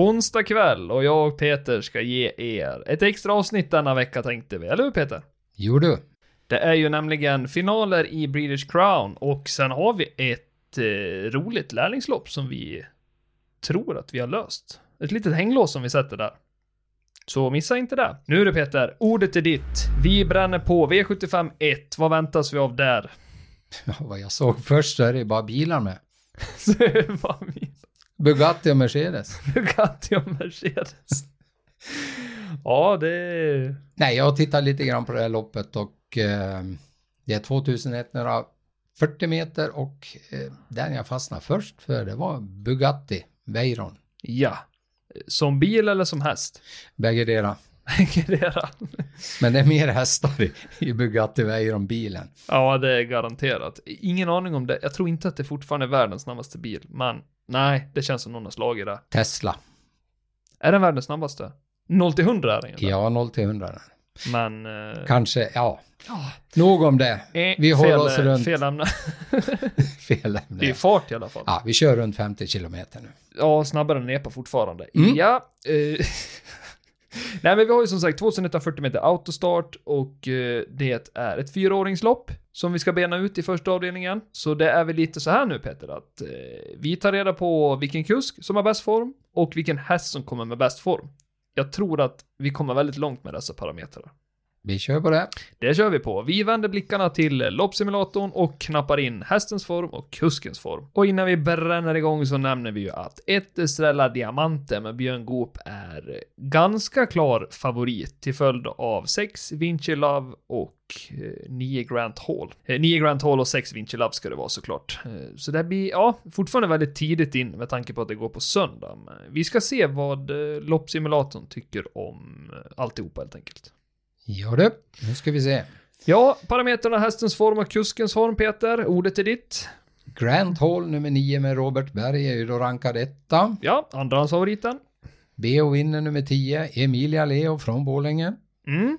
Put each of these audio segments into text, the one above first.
onsdag kväll och jag och Peter ska ge er ett extra avsnitt denna vecka tänkte vi, eller hur Peter? Jo du. Det är ju nämligen finaler i British Crown och sen har vi ett eh, roligt lärlingslopp som vi tror att vi har löst. Ett litet hänglås som vi sätter där. Så missa inte det. Nu du Peter, ordet är ditt. Vi bränner på V75 1. Vad väntas vi av där? Ja, vad jag såg först så är det bara bilar med. Vad vi- Bugatti och Mercedes. Bugatti och Mercedes. Ja, det... Nej, jag tittar lite grann på det här loppet och eh, det är 2140 meter och eh, den jag fastnade först för det var Bugatti Veyron. Ja. Som bil eller som häst? Bäggedera. Gredera. Men det är mer hästar i, i Bugatti Veyron-bilen. Ja, det är garanterat. Ingen aning om det. Jag tror inte att det fortfarande är världens snabbaste bil, men nej, det känns som någon har slagit det. Tesla. Är den världens snabbaste? 0 till 100 är den ju. Ja, 0 till 100. den. Men... Eh, Kanske, ja. ja, Nog om det. eh, Vi håller fel, oss runt. Fel ämne. Fel Det är ämne. fart i alla fall. Ja, vi kör runt 50 kilometer nu. Ja, snabbare än EPA fortfarande. Mm. Ja. Eh, Nej, men vi har ju som sagt 2140 meter autostart och eh, det är ett fyraåringslopp som vi ska bena ut i första avdelningen. Så det är väl lite så här nu Peter, att eh, vi tar reda på vilken kusk som har bäst form och vilken häst som kommer med bäst form. Jag tror att vi kommer väldigt långt med dessa parametrar. Vi kör på det. Det kör vi på. Vi vänder blickarna till loppsimulatorn och knappar in hästens form och kuskens form. Och innan vi bränner igång så nämner vi ju att ett Estrella Diamante med Björn Goop är ganska klar favorit till följd av 6 Vinci Love och eh, 9 Grant Hall. Eh, 9 Grant Hall och 6 Vinci Love ska det vara såklart. Eh, Så det blir, ja, fortfarande väldigt tidigt in med tanke på att det går på söndag. Men vi ska se vad eh, loppsimulatorn tycker om eh, alltihopa helt enkelt. Gör det. Nu ska vi se. Ja, parametrarna hästens form och kuskens form, Peter. Ordet är ditt. Grand Hall nummer 9 med Robert Berg är ju då rankad etta. Ja, andrahandsfavoriten. B.O. vinner nummer 10, Emilia Leo från Borlänge. Mm.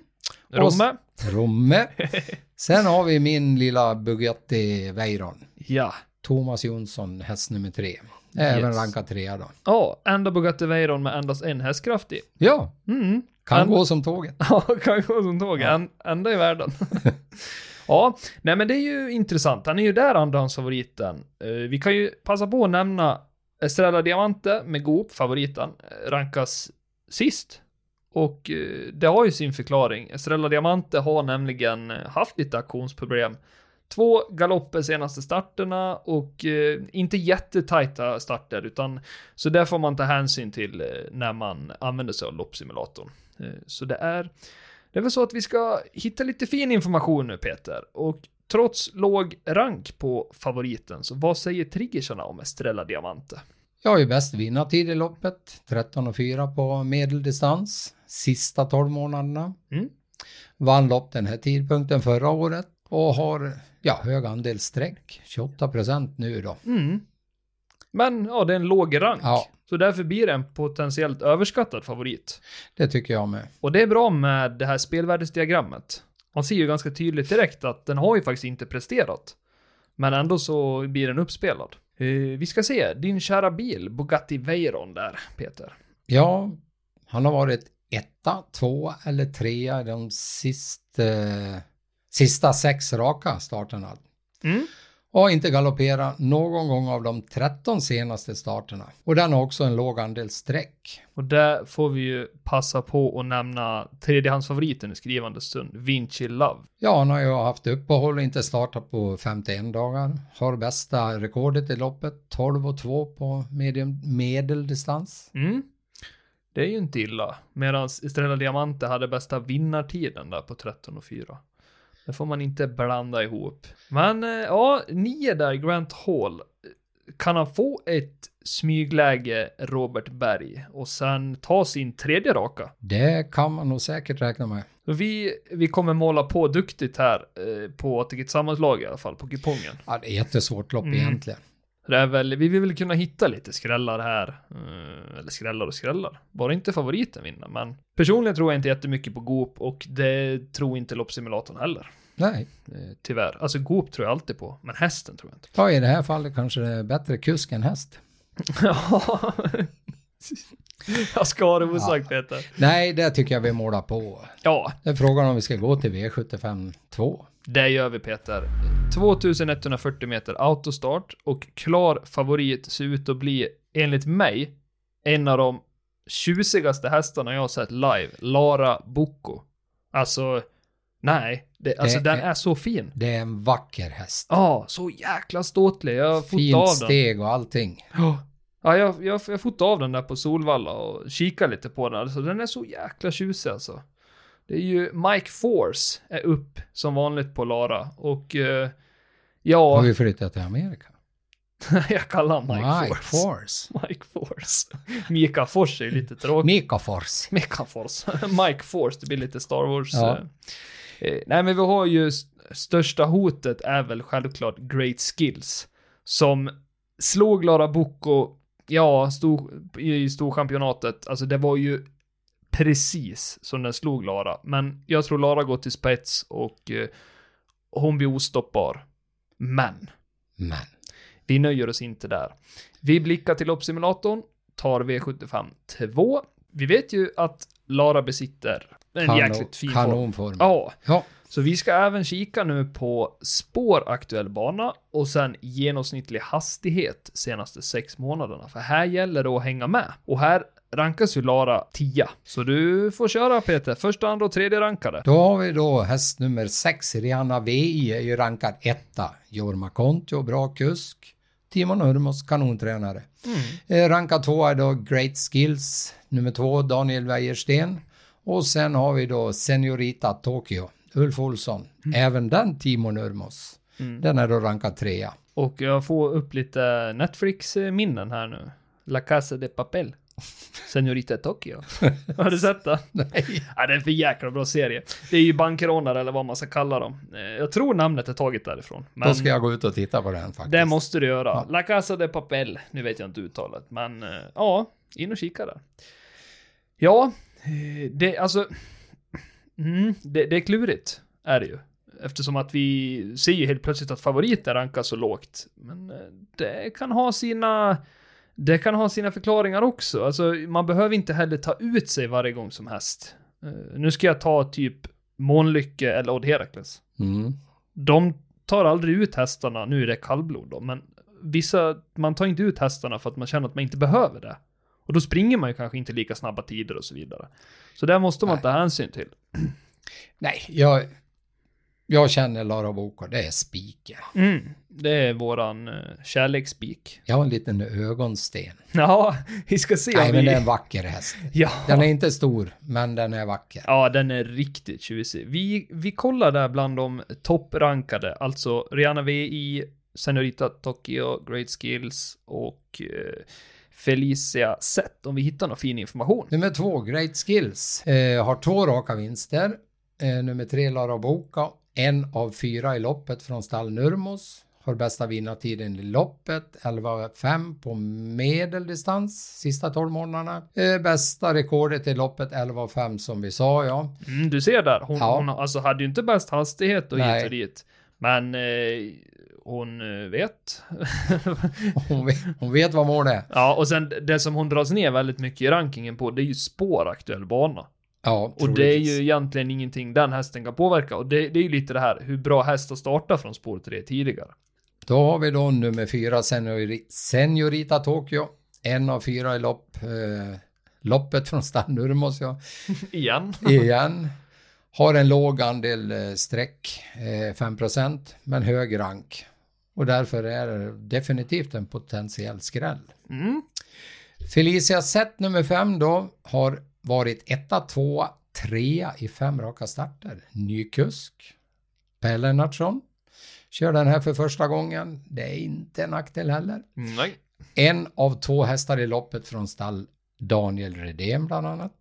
Romme. Romme. Sen har vi min lilla Bugatti Veyron. Ja. Thomas Jonsson, häst nummer 3. Även Yes. rankad trea då. Ja, enda Bugatti Veyron med endast en hästkraft i. Ja, Mm. kan gå som tåget. Ja, kan gå som tåg. En, enda i världen. ja, nej men det är ju intressant. Han är ju där andrahandsfavoriten. Eh, vi kan ju passa på att nämna Estrella Diamante med Goop, favoriten, eh, rankas sist. Och eh, det har ju sin förklaring. Estrella Diamante har nämligen haft lite auktionsproblem. Två galopper senaste starterna och inte jättetajta starter utan så där får man ta hänsyn till när man använder sig av loppsimulatorn. Eh, Så det är, det är väl så att vi ska hitta lite fin information nu Peter. Och trots låg rank på favoriten, så vad säger triggersarna om Estrella Diamante? Jag har ju bäst vinnartid i loppet. 13 och 4 på medeldistans. Sista 12 månaderna. Mm. Vann lopp den här tidpunkten förra året. Och har, ja, hög andel streck. 28 procent nu då. Mm. Men ja, det är en låg rank. Ja. Så därför blir det en potentiellt överskattad favorit. Det tycker jag med. Och det är bra med det här spelvärdesdiagrammet. Man ser ju ganska tydligt direkt att den har ju faktiskt inte presterat. Men ändå så blir den uppspelad. Eh, vi ska se, din kära bil, Bugatti Veyron där, Peter. Ja, han har varit etta, två eller trea i de sista, sista sex raka starterna. Mm. Och har inte galopperat någon gång av de 13 senaste starterna. Och den har också en låg andel streck. Och där får vi ju passa på att nämna tredjehandsfavoriten i skrivande stund, Vinci Love. Ja, han har ju haft uppehåll och inte startat på 51 dagar. Har bästa rekordet i loppet, 12 och 2 på medium, medeldistans. Mm. Det är ju inte illa. Medan Estrella Diamante hade bästa vinnartiden där på 13 och 4. Det får man inte blanda ihop. Men eh, ja, nio där, Grant Hall. Kan han få ett smygläge, Robert Berg, och sen ta sin tredje raka? Det kan man nog säkert räkna med. Vi, vi kommer måla på duktigt här eh, på sammanslag i alla fall, på kupongen. Ja, det är jättesvårt lopp Mm. egentligen. Det är väl, vi vill väl kunna hitta lite skrällar här. Eh, eller skrällar och skrällar. Bara inte favoriten vinner, men personligen tror jag inte jättemycket på Goop och det tror inte loppsimulatorn heller. Nej, Eh, tyvärr. Alltså Goop tror jag alltid på, men hästen tror jag inte på. ja, i det här fallet kanske det är bättre kusk än häst. Ja, Jag ska ha det osagt Peter. Nej, det tycker jag vi målar på. Ja, Det är frågan om vi ska gå till V75 2. det gör vi Peter. 2140 meter autostart och klar favorit ser ut att bli, enligt mig, en av de tjusigaste hästarna jag har sett live. Lara Bocco. Alltså, nej, det, alltså Det den är- är så fin. Det är en vacker häst. Ja, så jäkla ståtlig. Jag har Fint av den. steg och allting. Ja, Ja, jag, jag, jag fotade av den där på Solvalla och kikade lite på den. Alltså, den är så jäkla tjusig alltså. Det är ju Mike Force är upp som vanligt på Lara och eh, Har ja, vi flyttat till Amerika? jag kallar honom Mike, Mike Force. Force. Mike Force. Mika Force är lite tråkigt. Mika Force. Mika Force. Mike Force, det blir lite Star Wars. Ja. eh. Eh, nej, men vi har ju st- största hotet är väl självklart Great Skills. Som slog Lara Bocco, ja, stod i storchampionatet. Alltså det var ju precis som den slog Lara. Men jag tror Lara går till spets och eh, hon blir ostoppbar. Men Men. vi nöjer oss inte där. Vi blickar till loppsimulatorn, tar V75 2. Vi vet ju att Lara besitter en Kanon- jäkligt fin form. Kanonform. Ja, Ja. så vi ska även kika nu på spår aktuell bana och sen genomsnittlig hastighet senaste sex månaderna. För här gäller det att hänga med. Och här rankas ju Lara 10. Så du får köra Peter, första, andra och tredje rankade. Då har vi då häst nummer 6, Rihanna VI, är ju rankad etta. Jorma Kontio, bra kusk. Timo Nurmos, kanontränare. Eh, rankad tvåa är då Great Skills, nummer två, Daniel Wäjersten. Och sen har vi då Seniorita Tokyo, Ulf Olsson. Även den Timo Nurmos. Den är då rankad trea. Och jag får upp lite Netflix-minnen här nu. La Casa de Papel. Senorita Tokyo. Har du sett den? Nej. Ja, det är en för jäkla bra serie. Det är ju bankrånare eller vad man ska kalla dem. Eh, Jag tror namnet är taget därifrån. Men Då ska jag gå ut och titta på den faktiskt. det måste du göra. Ja. La Casa de Papel. Nu vet jag inte uttalet, men eh, ja, in och kika där. Ja, det alltså. Mm, det, det är klurigt, är det ju. Eftersom att vi ser ju helt plötsligt att favoriter rankas så lågt. Men eh, det kan ha sina... Det kan ha sina förklaringar också. Alltså, man behöver inte heller ta ut sig varje gång som häst. Eh, nu ska jag ta typ Månlycke eller Odd Herakles. Mm. De tar aldrig ut hästarna, nu är det kallblod då, men vissa, man tar inte ut hästarna för att man känner att man inte behöver det. Och då springer man ju kanske inte lika snabba tider och så vidare. Så där måste man Nej. ta hänsyn till. Nej, jag, jag känner Lara Boko, det är spiken. Mm, det är våran uh, kärleksspik. Jag har en liten ögonsten. Ja, vi ska se Nej, om men vi... det är en vacker häst. Ja. Den är inte stor, men den är vacker. Ja, den är riktigt tjusig. Vi, vi kollar där bland de topprankade, alltså Rihanna VI, Senorita Tokyo, Great Skills och eh, Felicia Zet, om vi hittar någon fin information. Nummer två, Great Skills, eh, har två raka vinster. Eh, nummer tre, Lara Boka, en av fyra i loppet från stall Nurmos. Har bästa vinnartiden i loppet, 11.5 på medeldistans, sista 12 månaderna. Eh, bästa rekordet i loppet, 11.5 som vi sa, ja. Mm, du ser där, hon, Ja. hon alltså, hade ju inte bäst hastighet och hit Nej. och dit. Men eh, hon eh, vet. Hon vet, hon vet vad målet är. ja, och sen det som hon dras ner väldigt mycket i rankingen på, det är ju spår aktuell bana. Ja, Och det är ju egentligen ingenting den hästen kan påverka. Och det, det är ju lite det här, hur bra hästar startar från spår 3 tidigare. Då har vi då nummer fyra, Seniori- Seniorita Tokyo. En av fyra i lopp. Eh, loppet från stall Nurmos, ja. Igen. igen. Har en låg andel eh, streck, eh, 5 men hög rank. Och därför är det definitivt en potentiell skräll. Mm. Felicia Zet nummer 5 då har varit etta, tvåa, trea i fem raka starter. Ny kusk. Per Lennartsson. Kör den här för första gången. Det är inte en nackdel heller. Nej. En av två hästar i loppet från stall Daniel Redén bland annat.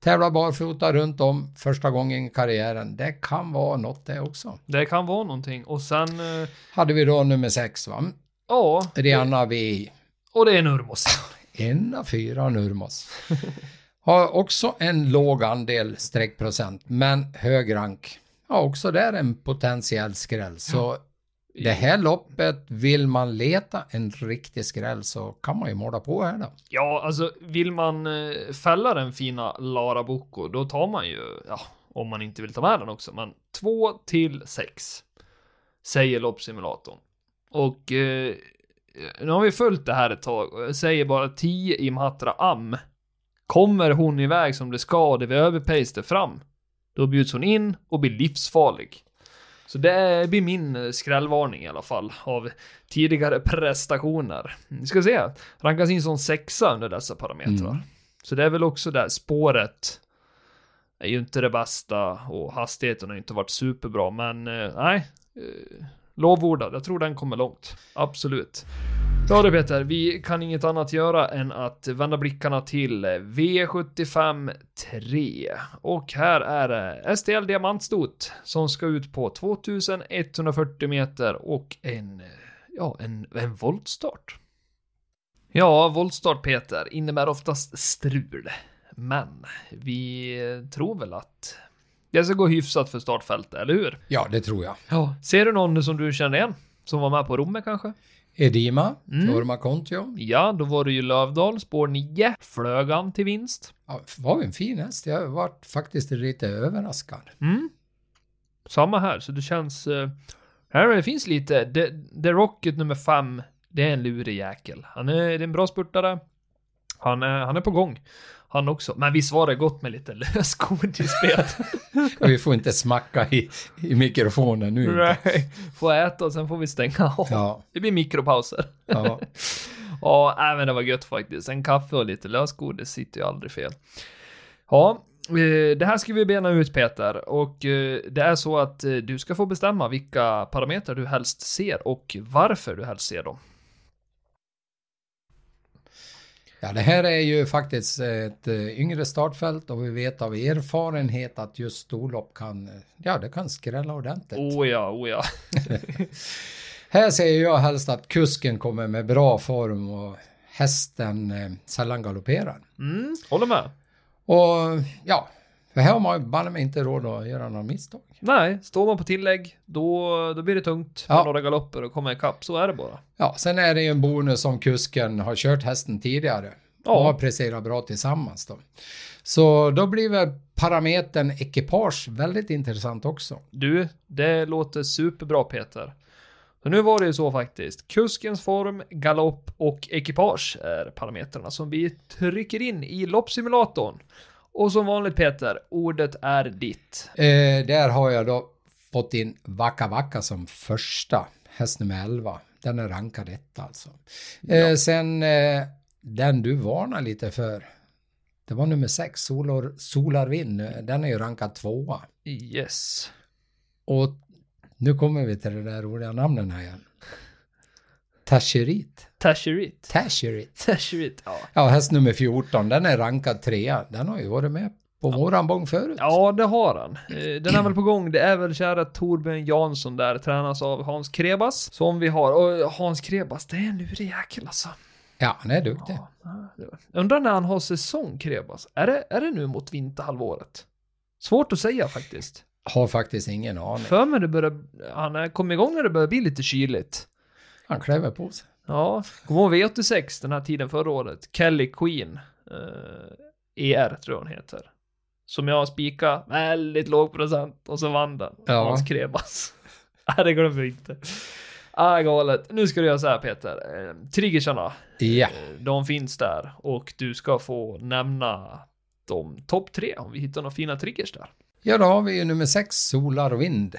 Tävlar barfota runt om första gången i karriären. Det kan vara något det också. Det kan vara någonting. Och sen, eh, Hade vi då nummer sex va? ja. Rihanna V. Och det är Nurmos. En av fyra Nurmos. Har också en låg andel streckprocent, men hög rank. Ja, också där en potentiell skräll. Så det här loppet, vill man leta en riktig skräll så kan man ju måla på här då. Ja, alltså vill man eh, fälla den fina Lara Bocco, då tar man ju, ja, om man inte vill ta med den också, men 2 till 6. Säger loppsimulatorn. Och eh, nu har vi följt det här ett tag och jag säger bara 10 i Matra Am. Kommer hon iväg som det ska och det vi överpaste fram, då bjuds hon in och blir livsfarlig. Så det blir min eh, skrällvarning i alla fall av tidigare prestationer. Vi ska se, rankas in som sexa under dessa parametrar. Mm. Så det är väl också där spåret är ju inte det bästa och hastigheten har inte varit superbra, men eh, nej. Eh, lovordad, jag tror den kommer långt. Absolut. Ja du Peter, vi kan inget annat göra än att vända blickarna till V75 3. Och här är det STL Diamantstot som ska ut på 2140 meter och en, ja, en, en voltstart. Ja, voltstart Peter innebär oftast strul. Men vi tror väl att det ska gå hyfsat för startfältet, eller hur? Ja, det tror jag. Ja. Ser du någon som du känner igen? Som var med på Romme kanske? Edima, Mm. Jorma Kontio. Ja, då var det ju Lövdal, spår 9. Flög han till vinst. Ja, var en fin häst. Jag varit faktiskt lite överraskad. Mm. Samma här, så det känns... Uh, här det finns lite. The, The Rocket nummer 5, det är en lurig jäkel. Han är, det är en bra spurtare. Han är, han är på gång. Han också. Men visst var det gott med lite lösgodisspel? Vi får inte smacka i, i mikrofonen nu. Nej, får äta och sen får vi stänga av. Ja, Det blir mikropauser. ja. Ja, även det var gött faktiskt. En kaffe och lite lösgodis sitter ju aldrig fel. Ja, eh, det här ska vi bena ut Peter och eh, det är så att eh, du ska få bestämma vilka parametrar du helst ser och varför du helst ser dem. Ja, det här är ju faktiskt ett eh, yngre startfält och vi vet av erfarenhet att just storlopp kan, eh, ja, det kan skrälla ordentligt. Oh ja, oh ja. Här säger jag helst att kusken kommer med bra form och hästen eh, sällan galopperar. Mm, håller med. Och ja, för här har man banne mig inte råd att göra några misstag. Nej, står man på tillägg, då, då blir det tungt Ja. några galopper och komma ikapp. Så är det bara. Ja, sen är det ju en bonus om kusken har kört hästen tidigare Ja. och har presterat bra tillsammans då. Så då blir väl parametern ekipage väldigt intressant också. Du, det låter superbra Peter. Så nu var det ju så faktiskt. Kuskens form, galopp och ekipage är parametrarna som vi trycker in i loppsimulatorn. Och som vanligt Peter, ordet är ditt. Eh, där har jag då fått in Vaka Vaka som första, häst nummer 11. Den är rankad etta alltså. Eh, sen eh, den du varnar lite för, det var nummer 6, Solar, Solarvind. Den är ju rankad tvåa. Yes. Och nu kommer vi till det där roliga namnen här igen. Tasherit. Tasherit. Tasherit. Tasherit, ja. Ja, häst nummer 14, den är rankad trea. Den har ju varit med på våran bång förut. Ja, det har han. Eh, Den är väl på gång. Det är väl kära Torbjörn Jansson där, tränas av Hans Krebas. Som vi har. Och Hans Krebas, det är en lurig jäkel alltså. Ja, han är duktig. Ja, Undrar när han har säsong, Krebas. Är det, är det nu mot vinterhalvåret? Svårt att säga faktiskt. Har faktiskt ingen aning. För mig det börjar, han kom igång när det börjar bli lite kyligt. Han kläver på sig. Ja, kommer ihåg V86 den här tiden förra året? Kelly Queen. Eh, ER tror jag hon heter. Som jag spikade väldigt låg procent och så vann den. Ja. Hans Krebas. Nej, det glömmer vi inte. Ah, galet. Nu ska du göra så här Peter. Eh, triggersarna. Ja, Eh, De finns där och du ska få nämna de topp tre om vi hittar några fina triggers där. ja då har vi ju nummer 6, Solar och Vind.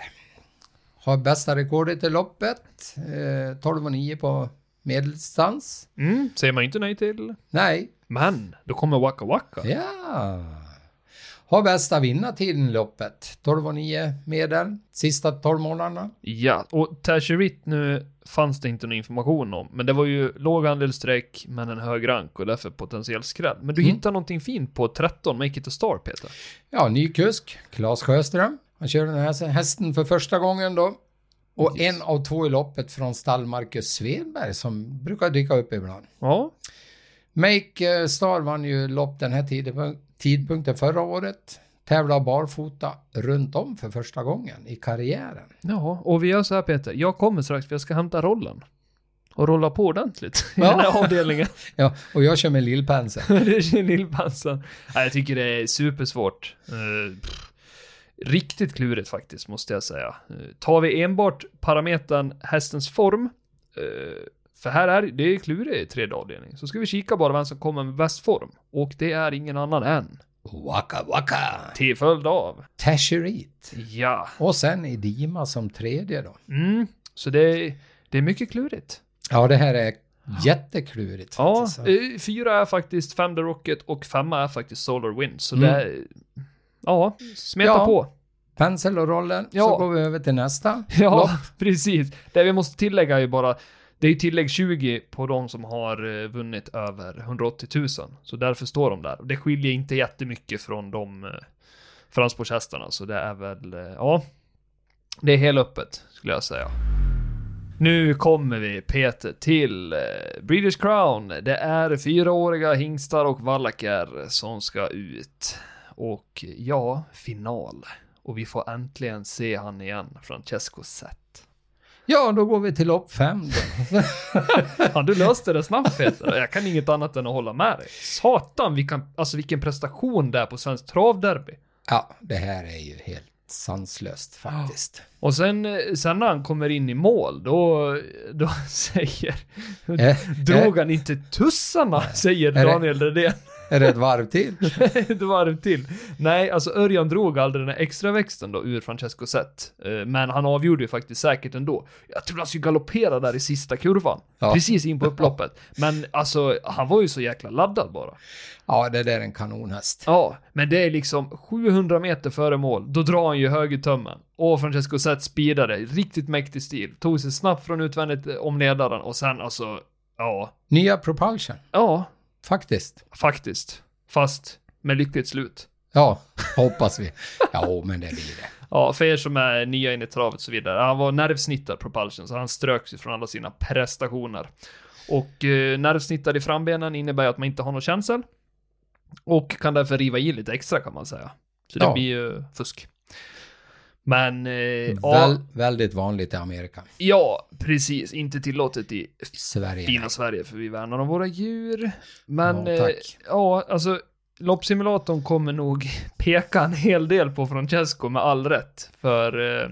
Har bästa rekordet i loppet. Eh, 12 och 9 på medeldistans. Mm, säger man inte nej till. Nej, Men, då kommer Waka Waka. ja. Har bästa vinnartiden i loppet. 12 och 9 medel. Sista 12 månaderna. Ja, och Tasherit nu fanns det inte någon information om, men det var ju låg andelsstreck men en hög rank och därför potentiell skräll. Men du Mm. hittar någonting fint på 13, Make it a star Peter. Ja, ny kusk, Claes Sjöström. Han kör den här hästen för första gången då. Och en av två i loppet från stall Marcus Svedberg som brukar dyka upp ibland. Ja, Make eh, Star vann ju lopp den här tidpunk- tidpunkten förra året. tävlar barfota runt om för första gången i karriären. Ja, och vi gör så här Peter. Jag kommer strax för jag ska hämta rollen. Och rolla på ordentligt i Ja. den här avdelningen. Ja, och jag kör med lillpenseln. det är lillpansan. Nej, jag tycker det är supersvårt. Uh, riktigt klurigt faktiskt, måste jag säga. Uh, tar vi enbart parametern hästens form, eh, för här är det är klurigt tredje avdelning, så ska vi kika bara vem som kommer med bäst form. Och det är ingen annan än Waka waka! till följd av. Tasherit. Ja. Och sen Idima som tredje då. Mm. Så det är, det är mycket klurigt. Ja, det här är jätteklurigt Ja, faktiskt. eh, fyra är faktiskt the Rocket och femma är faktiskt Solar Wind. Så Mm. det ja, smeta Ja. på. Pensel och rollen, Ja. så går vi över till nästa. Ja, lopp. precis. Det vi måste tillägga är ju bara, det är ju tillägg 20 på de som har eh, vunnit över 180 000. Så därför står de där. Det skiljer inte jättemycket från de eh, fransportshästarna, så det är väl, eh, ja. Det är helt öppet, skulle jag säga. Nu kommer vi, Peter, till British Crown. Det är fyraåriga hingstar och vallacker som ska ut. Och ja, final. Och vi får äntligen se han igen, Francesco Zet. Ja, då går vi till lopp fem då. Ja, du löste det snabbt Peter. Jag kan inget annat än att hålla med dig. Satan, vilken, alltså vilken prestation det är på Svensk Travderby. Ja, det här är ju helt sanslöst faktiskt. Och sen, eh, sen när han kommer in i mål, då, då säger... Eh, Drog han inte tussarna, säger Är det- Daniel Redén. Är det ett varv till? Ett varv till. Nej, alltså Örjan drog aldrig den här extra växten då ur Francesco Zet. Eh, Men han avgjorde ju faktiskt säkert ändå. Jag trodde han skulle galoppera där i sista kurvan. Ja. Precis in på upploppet. Men alltså, han var ju så jäkla laddad bara. Ja, det där är en kanonhäst. Ja, men det är liksom 700 meter före mål, då drar han ju högertummen. Och Francesco Zet speedade, riktigt mäktig stil. Tog sig snabbt från utvändigt eh, om ledaren och sen alltså, ja. Nya Propulsion, Ja, faktiskt. faktiskt. Fast med lyckligt slut. Ja, hoppas vi. Ja, men det blir det. Ja, för er som är nya in i travet och så vidare. Han var nervsnittad propulsion, så han ströks från alla sina prestationer. Och eh, nervsnittad i frambenen innebär att man inte har någon känsel. Och kan därför riva i lite extra kan man säga. Så det Ja. blir ju fusk. Men, eh, ja, Väl, väldigt vanligt i Amerika. ja, precis. Inte tillåtet i Sverige. fina Sverige, för vi värnar om våra djur. Men, Ja, eh, ja, alltså, loppsimulatorn kommer nog peka en hel del på Francesco med all rätt. För eh,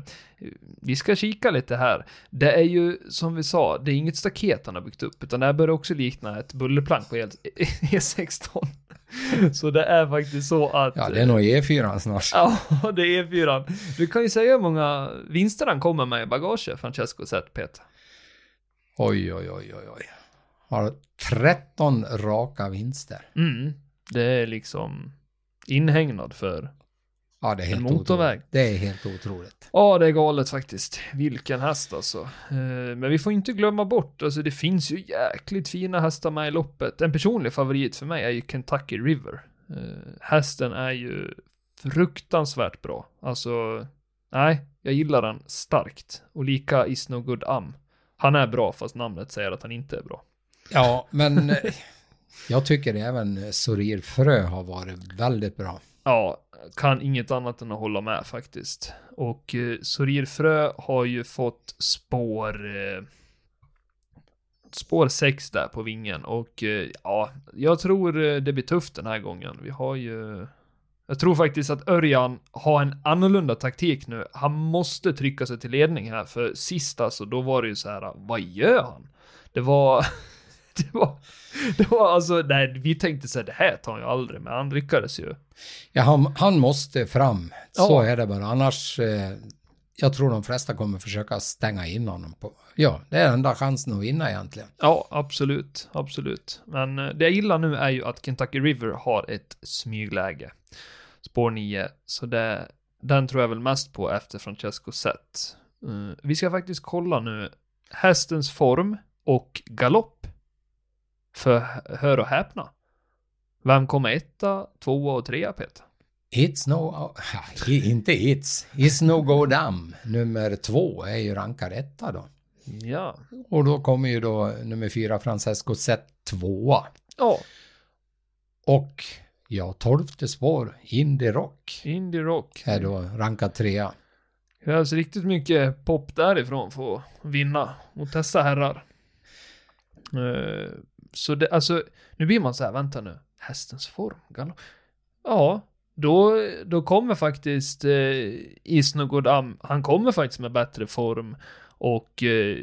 vi ska kika lite här. Det är ju, som vi sa, det är inget staket han har byggt upp, utan det här börjar också likna ett bullerplank på E- E16. Så det är faktiskt så att... Ja, det är nog E4 snart. Ja, det är E4. Du kan ju säga hur många vinster han kommer med i bagage, Francesco sett Peter. Oj, oj, oj, oj, oj. Har 13 raka vinster. Mm. Det är liksom inhägnad för... Ja, det är helt motorväg. otroligt. Det är helt otroligt. Ja, det är galet faktiskt. Vilken häst alltså. Eh, Men vi får inte glömma bort, alltså det finns ju jäkligt fina hästar med i loppet. En personlig favorit för mig är ju Kentucky River. Eh, Hästen är ju fruktansvärt bra. Alltså, nej, jag gillar den starkt. Och lika Is No Good Am. Han är bra, fast namnet säger att han inte är bra. Ja, men eh, jag tycker även Sorir Frö har varit väldigt bra. Ja, kan inget annat än att hålla med faktiskt. Och eh, Sorirfrö har ju fått spår... Eh, spår 6 där på vingen och eh, ja, jag tror eh, det blir tufft den här gången. Vi har ju... Jag tror faktiskt att Örjan har en annorlunda taktik nu. Han måste trycka sig till ledning här, för sist alltså, då var det ju så här, vad gör han? Det var... Det var... Det var alltså, nej, vi tänkte så här, det här tar han ju aldrig, men han lyckades ju. Ja, han, han måste fram. Så Ja. är det bara. Annars, eh, jag tror de flesta kommer försöka stänga in honom. På, ja, det är enda chansen att vinna egentligen. Ja, absolut, absolut. Men eh, det jag gillar nu är ju att Kentucky River har ett smygläge. Spår 9, så det, den tror jag väl mest på efter Francesco Zet. Mm, vi ska faktiskt kolla nu hästens form och galopp. För hör och häpna. Vem kommer etta, tvåa och trea Peter? It's no... inte It's. It's no go dam. Nummer två är ju rankad etta då. Ja. Och då kommer ju då nummer fyra Francesco Zet tvåa. Ja. Och Ja, tolfte spår, Indie Rock, Indie Rock. är då rankad trea. Krävs riktigt mycket pop därifrån för att vinna mot dessa herrar. Eh, så det, alltså, nu blir man så här, vänta nu, hästens form, galopp. Ja, då, då kommer faktiskt eh, Isnogodam, han kommer faktiskt med bättre form och eh,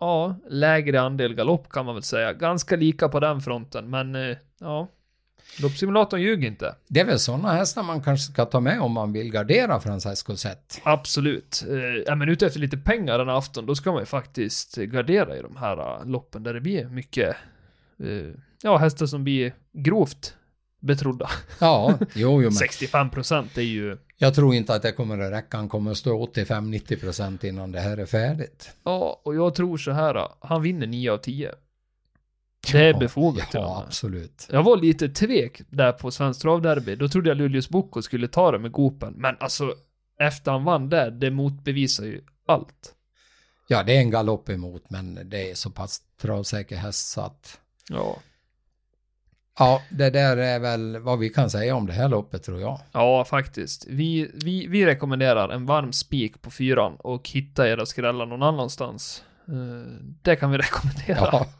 ja, lägre andel galopp kan man väl säga. Ganska lika på den fronten, men eh, ja, loppsimulatorn ljuger inte. Det är väl sådana hästar man kanske ska ta med om man vill gardera Francesco Zet. Absolut. Eh, men ute efter lite pengar den här afton, då ska man ju faktiskt gardera i de här uh, loppen där det blir mycket, eh, ja, hästar som blir grovt betrodda. Ja, jo, jo, men 65% är ju, jag tror inte att det kommer att räcka. Han kommer att stå 85-90 procent innan det här är färdigt. ja, och jag tror så här, han vinner 9 av 10. Det är Ja, befogat. Ja, absolut. Jag var lite tvek där på Svenskt Travderby. Då trodde jag Luleås Boko skulle ta det med Gopen. Men alltså, efter han vann där, det motbevisar ju allt. Ja, det är en galopp emot, men det är så pass travsäker häst så att Ja. Ja, det där är väl vad vi kan säga om det här loppet tror jag. Ja, faktiskt. Vi, vi, vi rekommenderar en varm spik på fyran och hitta era skrällar någon annanstans. Eh, det kan vi rekommendera. Ja,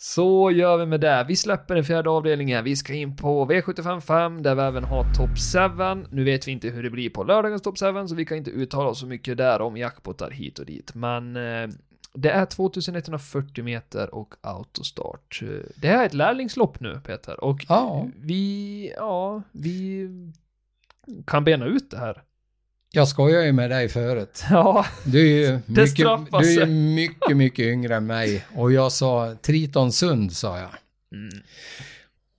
Så gör vi med det. Vi släpper den fjärde avdelningen. Vi ska in på V755 där vi även har Top 7. Nu vet vi inte hur det blir på lördagens Top 7 så vi kan inte uttala oss så mycket där om jackpotar hit och dit. Men eh, det är 2140 meter och autostart. Det är ett lärlingslopp nu Peter och ja. vi, ja, vi kan bena ut det här. Jag skojar ju med dig förut. Ja, Du är ju mycket, du är mycket, mycket yngre än mig. Och jag sa Triton Sund, sa jag. mm.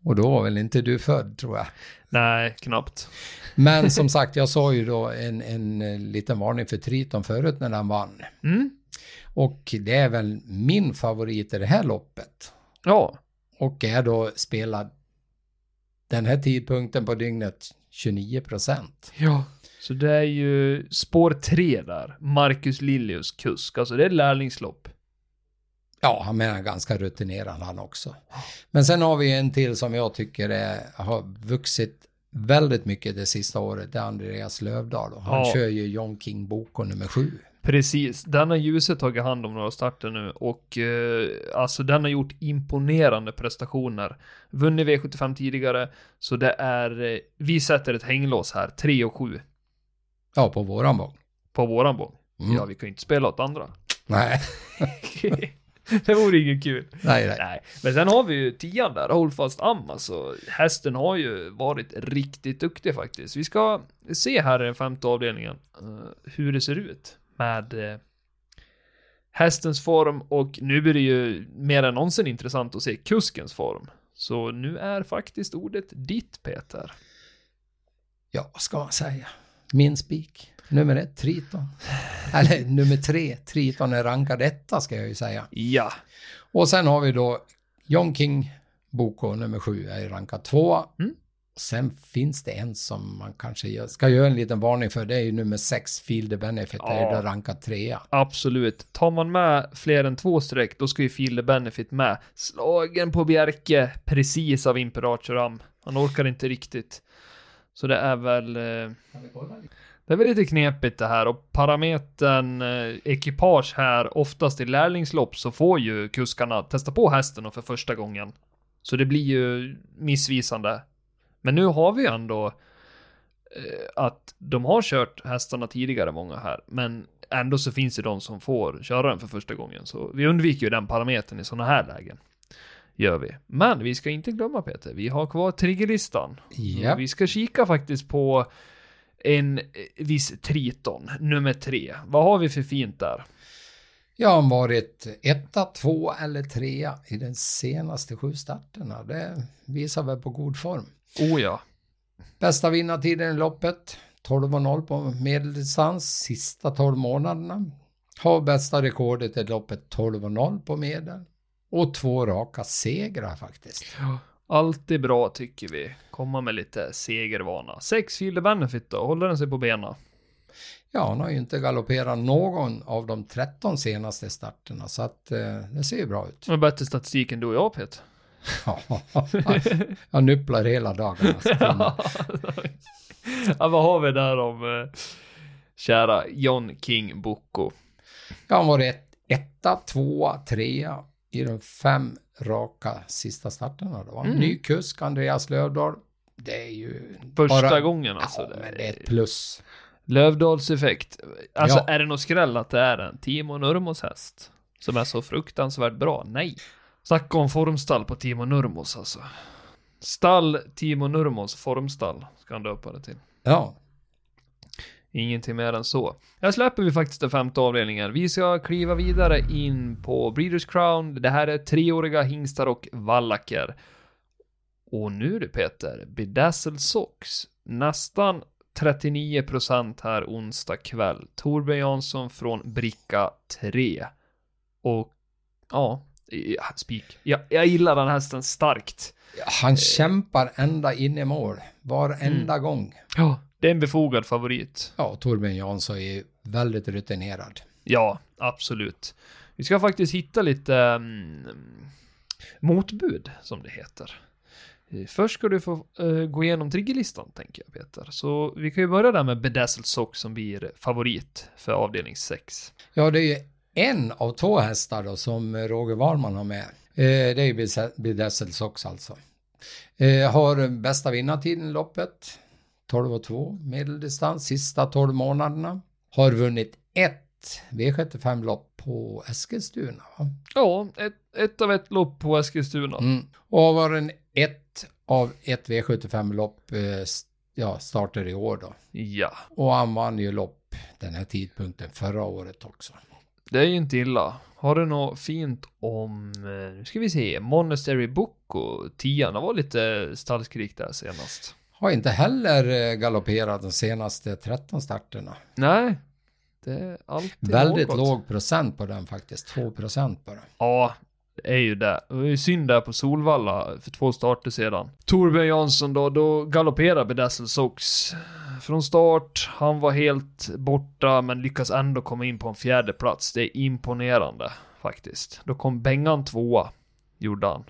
Och då var väl inte du född, tror jag. nej, knappt. Men som sagt, jag sa ju då en, en liten varning för Triton förut när den vann. Mm. Och det är väl min favorit i det här loppet. Ja, Och är då spelad den här tidpunkten på dygnet 29 procent. Ja. Så det är ju spår tre där. Marcus Liljus kusk. Alltså det är lärlingslopp. Ja, han är ganska rutinerad han också. Men sen har vi en till som jag tycker är, har vuxit väldigt mycket det sista året. Det är Andreas Lövdahl. Och han Ja. kör ju John King Boko nummer sju. Precis. Den har ljuset tagit hand om några starter nu och eh, alltså den har gjort imponerande prestationer. Vunnit V75 tidigare. Så det är, eh, vi sätter ett hänglås här. 3 och 7 Ja, på våran våg. på våran bång. Mm. Ja, vi kan ju inte spela åt andra. Nej, det vore inget kul. nej, nej. Nej, men sen har vi ju tian där, Holdfast Am alltså. Hästen har ju varit riktigt duktig faktiskt. Vi ska se här i den femte avdelningen eh, hur det ser ut med eh, hästens form och nu blir det ju mer än någonsin intressant att se kuskens form. Så nu är faktiskt ordet ditt Peter. Ja, vad ska man säga? Min spik. Nummer ett, Triton. Eller nummer tre, Triton är rankad etta ska jag ju säga. Ja, Och sen har vi då John King Boko nummer sju är rankad tvåa. Mm. Sen finns det en som man kanske gör, ska göra en liten varning för. Det är ju nummer sex, Field the Benefit. Det är Ja. ju då rankad trea. absolut. Tar man med fler än två streck, då ska ju the Benefit med. Slagen på Bjerke, precis av Imperator. Han orkar inte riktigt. Så det är väl... Eh, det är väl lite knepigt det här och parametern eh, ekipage här, oftast i lärlingslopp så får ju kuskarna testa på hästen och för första gången. Så det blir ju missvisande. Men nu har vi ju ändå eh, att de har kört hästarna tidigare, många här. Men ändå så finns det de som får köra den för första gången. Så vi undviker ju den parametern i sådana här lägen. Gör vi. Men vi ska inte glömma Peter, vi har kvar triggerlistan. Ja. Vi ska kika faktiskt på en eh, viss Triton, nummer tre. Vad har vi för fint där? Jag har varit etta, två eller trea i den senaste sju starterna. Det visar väl på god form. Oh ja. Bästa vinnartiden i loppet, 12.00 på medeldistans, sista 12 månaderna. Har bästa rekordet i loppet 12.00 på medel. Och två raka segrar faktiskt. Alltid bra tycker vi. Komma med lite segervana. Sex Field Benefit då, håller den sig på benen? Ja, han har ju inte galopperat någon av de 13 senaste starterna så att eh, det ser ju bra ut. Har bättre statistik än du och jag Peter. Ja, jag nypplar hela dagen. Alltså. ja, vad har vi där om eh, kära John King Boko? Ja, han var ett, etta, tvåa, trea i de fem raka sista starterna. Då. Mm. Ny kusk, Andreas Lövdahl. Det är ju... Första bara- gången alltså. Ja, men det är ett plus. Lövdalseffekt. Alltså, Ja. är det något skräll att det är en Timo Nurmos häst? Som är så fruktansvärt bra? Nej. Snacka om formstall på Timo Nurmos alltså. Stall Timo Nurmos formstall, ska han döpa det till. Ja, Ingenting mer än så. Här släpper vi faktiskt den femte avdelningen. Vi ska kliva vidare in på Breeders Crown. Det här är treåriga hingstar och vallacker. Och nu du Peter, Bedazzled Socks. Nästan 39% här onsdag kväll. Torbjörn Jansson från bricka 3. Och ja, ja, spik. Jag, jag gillar den hästen starkt. han kämpar ända in i mål. Varenda Mm. gång. Ja, det är en befogad favorit. Ja, Torbjörn Jansson är väldigt rutinerad. Ja, absolut. Vi ska faktiskt hitta lite mm, motbud, som det heter. Eh, Först ska du få eh, gå igenom triggerlistan, tänker jag Peter. Så vi kan ju börja där med Bedazzled Sock som blir favorit för avdelning 6. Ja, det är ju en av två hästar då som Roger Wahlman har med. Eh, det är ju Bedazzled Sox alltså. Eh, har bästa vinnartiden i loppet. 12 och 2 medeldistans sista 12 månaderna. Har vunnit ett V75-lopp på Eskilstuna. Va? Ja, ett, ett av ett lopp på Eskilstuna. Mm. Och har varit en ett av ett V75-lopp eh, ja, startar i år då. Ja, Och han vann ju lopp den här tidpunkten förra året också. Det är ju inte illa. Har du något fint om, eh, nu ska vi se, Monastery Book och tian, var lite stallskrik där senast. Har inte heller eh, galopperat de senaste 13 starterna. Nej, det är alltid Väldigt något. låg procent på den faktiskt. 2 procent bara. Ja, det är ju det. Det var ju synd där på Solvalla för två starter sedan. Torbjörn Jansson då, då galopperar Bedazzled Sox. Från start, han var helt borta men lyckas ändå komma in på en fjärde plats. Det är imponerande faktiskt. Då kom Bengan tvåa, gjorde han.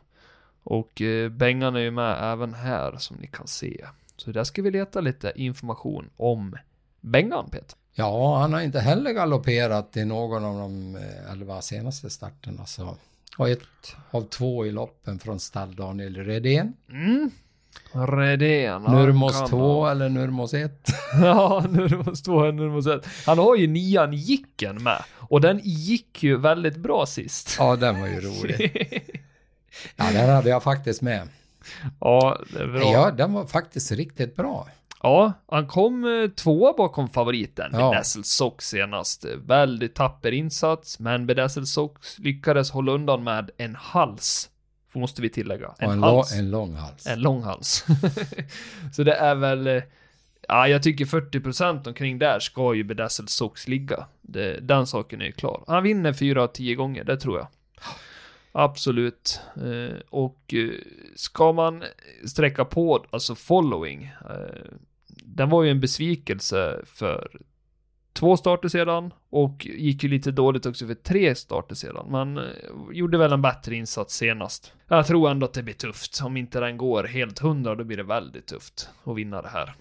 Och eh, Bengan är ju med även här som ni kan se. Så där ska vi leta lite information om Bengan Peter. Ja, han har inte heller galopperat i någon av de eh, 11 senaste starterna. Så. Och ett av två i loppen från stall Daniel Redén. Mm. Redén. Nurmos kan 2 eller Nurmos 1. Ja, Nurmos 2, Nurmos 1. Han har ju nian Jicken med. Och den gick ju väldigt bra sist. Ja, den var ju rolig. Ja, den hade jag faktiskt med. ja, det är bra. Ja. Ja, den var faktiskt riktigt bra. han kom eh, tvåa bakom favoriten, Ja. Bedazzled Sox senast. Väldigt tapper insats, men Bedazzled Sox lyckades hålla undan med en hals. Måste vi tillägga. En, en, hals. en lång hals. En lång hals. Så det är väl, eh, ja jag tycker 40% omkring där ska ju Bedazzled Sox ligga. Det, den saken är ju klar. Han vinner 4 av 10 gånger, det tror jag. Absolut. Eh, och eh, ska man sträcka på, alltså following, den var ju en besvikelse för två starter sedan och gick ju lite dåligt också för tre starter sedan. Men eh, gjorde väl en bättre insats senast. Jag tror ändå att det blir tufft. Om inte den går helt hundra, då blir det väldigt tufft att vinna det här.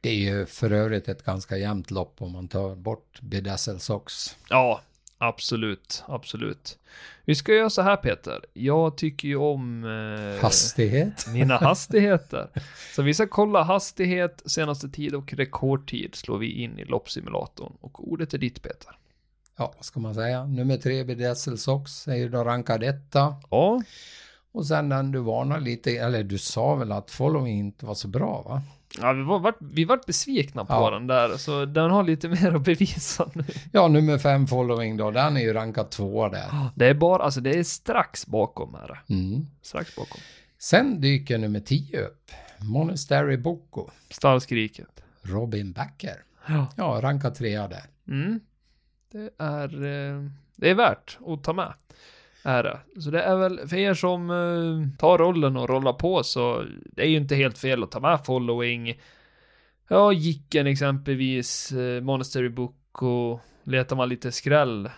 Det är ju för övrigt ett ganska jämnt lopp om man tar bort Bedazzled Sox. Ja, absolut, absolut. Vi ska göra så här Peter. Jag tycker ju om eh, Hastighet. mina hastigheter. Så vi ska kolla hastighet, senaste tid och rekordtid slår vi in i loppsimulatorn. Och ordet är ditt Peter. Ja, vad ska man säga? Nummer tre Bedazzled Sox är ju då rankad etta. Ja, Och sen den du varnar lite, eller du sa väl att following inte var så bra va? Ja vi, var, vart, vi vart besvikna på Ja. den där, så den har lite mer att bevisa nu. Ja, nummer fem following då, den är ju rankad tvåa där. Det är bara, alltså det är strax bakom här. Mm. Strax bakom. Sen dyker nummer tio upp. Monastery Boko. Stallskriket. Robin Backer. Ja. Ja, rankad trea där. Mm. Det är, eh, det är värt att ta med. Är det. Så det är väl för er som eh, tar rollen och rollar på så det är ju inte helt fel att ta med following. Ja, Jicken exempelvis, eh, Monastery Book och letar man lite skräll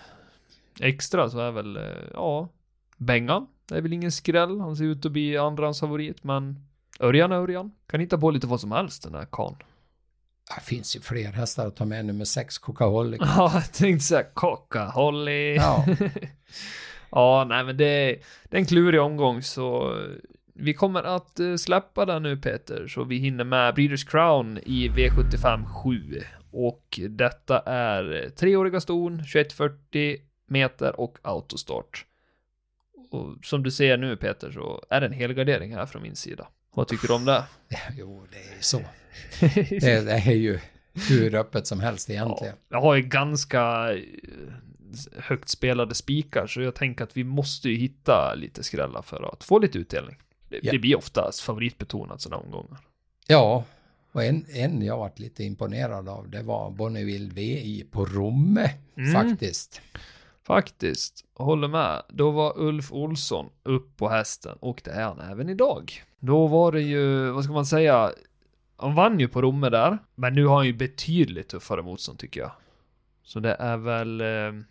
extra så är väl, eh, ja, Bengan Det är väl ingen skräll. Han ser ut att bli andrans favorit, men Örjan är Örjan. Kan hitta på lite vad som helst den där karln. Det finns ju fler hästar att ta med. Nummer sex, Coca-Cola. Ja, jag tänkte säga Coca-Holly. Ja. ja, nej men det är, det är en klurig omgång så vi kommer att eh, släppa den nu Peter, så vi hinner med Breeders Crown i V75 7. Och detta är treåriga ston, 2140 meter och autostart. Och som du ser nu Peter så är det en helgardering här från min sida. Vad tycker du om det? Jo, det är ju så. Det, det är ju hur öppet som helst egentligen. Ja, jag har ju ganska eh, högt spelade spikar så jag tänker att vi måste ju hitta lite skrällar för att få lite utdelning. Det, Ja. det blir oftast favoritbetonat sådana omgångar. Ja, och en, en jag varit lite imponerad av, det var Bonneville VI på Romme, Mm. faktiskt. Faktiskt, håller med. Då var Ulf Olsson upp på hästen och det är han även idag. Då var det ju, vad ska man säga, han vann ju på Romme där, men nu har han ju betydligt tuffare motstånd tycker jag. Så det är väl, eh,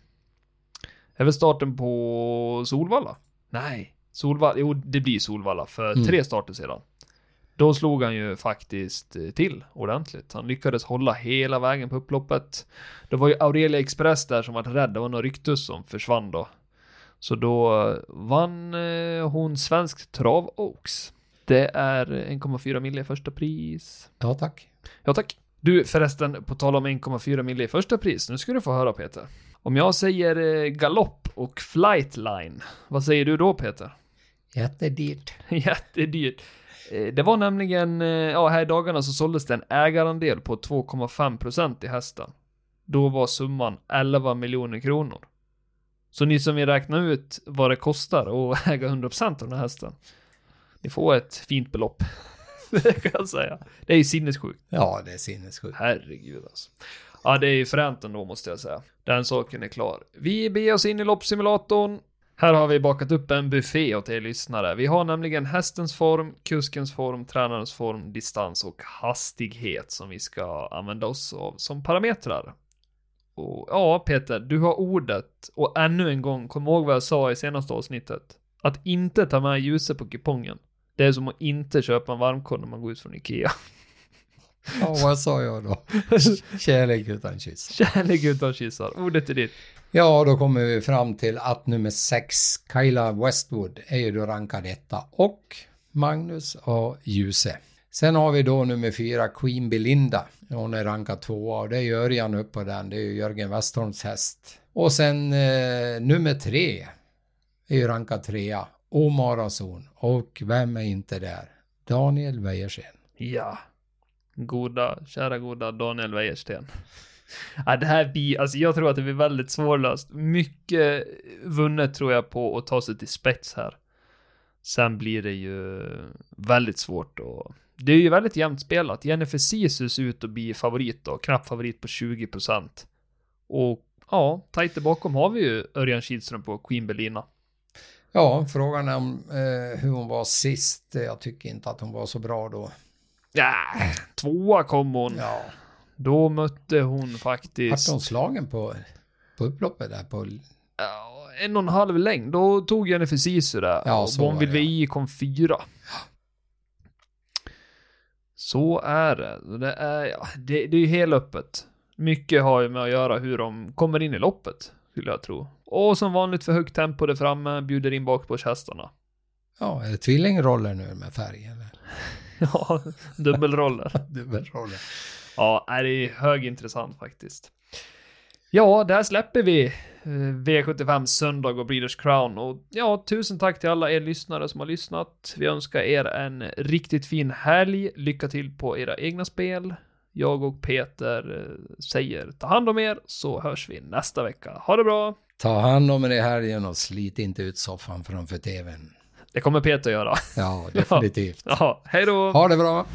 är väl starten på Solvalla? Nej, Solvalla, jo det blir Solvalla för Mm. tre starter sedan. Då slog han ju faktiskt eh, till ordentligt. Han lyckades hålla hela vägen på upploppet. Det var ju Aurelia Express där som var rädd. Det var någon ryktus som försvann då. Så då eh, vann eh, hon Svenskt Trav Oaks. Det är 1,4 mille i första pris. Ja, tack. Ja tack. Du förresten, på tal om 1,4 mille i första pris. Nu ska du få höra Peter. Om jag säger eh, galopp och flightline. Vad säger du då Peter? Jättedyrt. Jättedyrt. Eh, Det var nämligen, eh, ja här i dagarna så såldes det en ägarandel på 2,5% i hästen. Då var summan 11 miljoner kronor. Så ni som vill räkna ut vad det kostar att äga 100% av den här hästen. Ni får ett fint belopp. det kan jag säga. Det är ju sinnessjukt. Ja, det är sinnessjukt. Herregud alltså. Ja, det är ju fränt ändå måste jag säga. Den saken är klar. Vi beger oss in i loppsimulatorn. Här har vi bakat upp en buffé åt er lyssnare. Vi har nämligen hästens form, kuskens form, tränarens form, distans och hastighet som vi ska använda oss av som parametrar. Och ja, Peter, du har ordet. Och ännu en gång, kom ihåg vad jag sa i senaste avsnittet. Att inte ta med ljuset på kupongen. Det är som att inte köpa en varmkorv när man går ut från Ikea. Ja, vad sa jag då? Kärlek utan kyss. Kärlek utan kyssar. Ordet är ditt. Ja, då kommer vi fram till att nummer sex, Kyla Westwood, är ju då rankad etta. Och Magnus och Ljuse. Sen har vi då nummer fyra, Queen Belinda. Hon är rankad tvåa och det är Örjan upp på den. Det är ju Jörgen Westholms häst. Och sen eh, nummer tre är ju rankad trea, Omarazon. Och vem är inte där? Daniel Wäjersten. Ja. Goda, kära goda Daniel Wäjersten. Ja, det här blir, alltså jag tror att det blir väldigt svårlöst. Mycket vunnet tror jag på att ta sig till spets här. Sen blir det ju väldigt svårt och det är ju väldigt jämnt spelat. Jennifer Sisu ser ut att bli favorit då, knapp favorit på 20%. Och ja, tajt där bakom har vi ju Örjan Kihlström på Queen Belina. Ja, frågan är om eh, hur hon var sist. Jag tycker inte att hon var så bra då. Ja, tvåa kom hon. Ja, Då mötte hon vart faktiskt... hon slagen på, på upploppet där på... Ja, en och en halv längd. Då tog Jennifer Sisu det. Ja, och Bonville VI kom fyra. Så är det. Det är, ja, det, det är ju helt öppet. Mycket har ju med att göra hur de kommer in i loppet, skulle jag tro. Och som vanligt för högt tempo där framme, bjuder in bak på hästarna. Ja, är det tvillingroller nu med färg eller? Ja, dubbelroller. Dubbelroller. Ja, är det är högintressant faktiskt. Ja, där släpper vi eh, V75 söndag och Breeders Crown. Och ja, tusen tack till alla er lyssnare som har lyssnat. Vi önskar er en riktigt fin helg. Lycka till på era egna spel. Jag och Peter eh, säger ta hand om er så hörs vi nästa vecka. Ha det bra! Ta hand om er i helgen och slit inte ut soffan framför tvn. Det kommer Peter göra. Ja, definitivt. Ja, hej då! Ha det bra!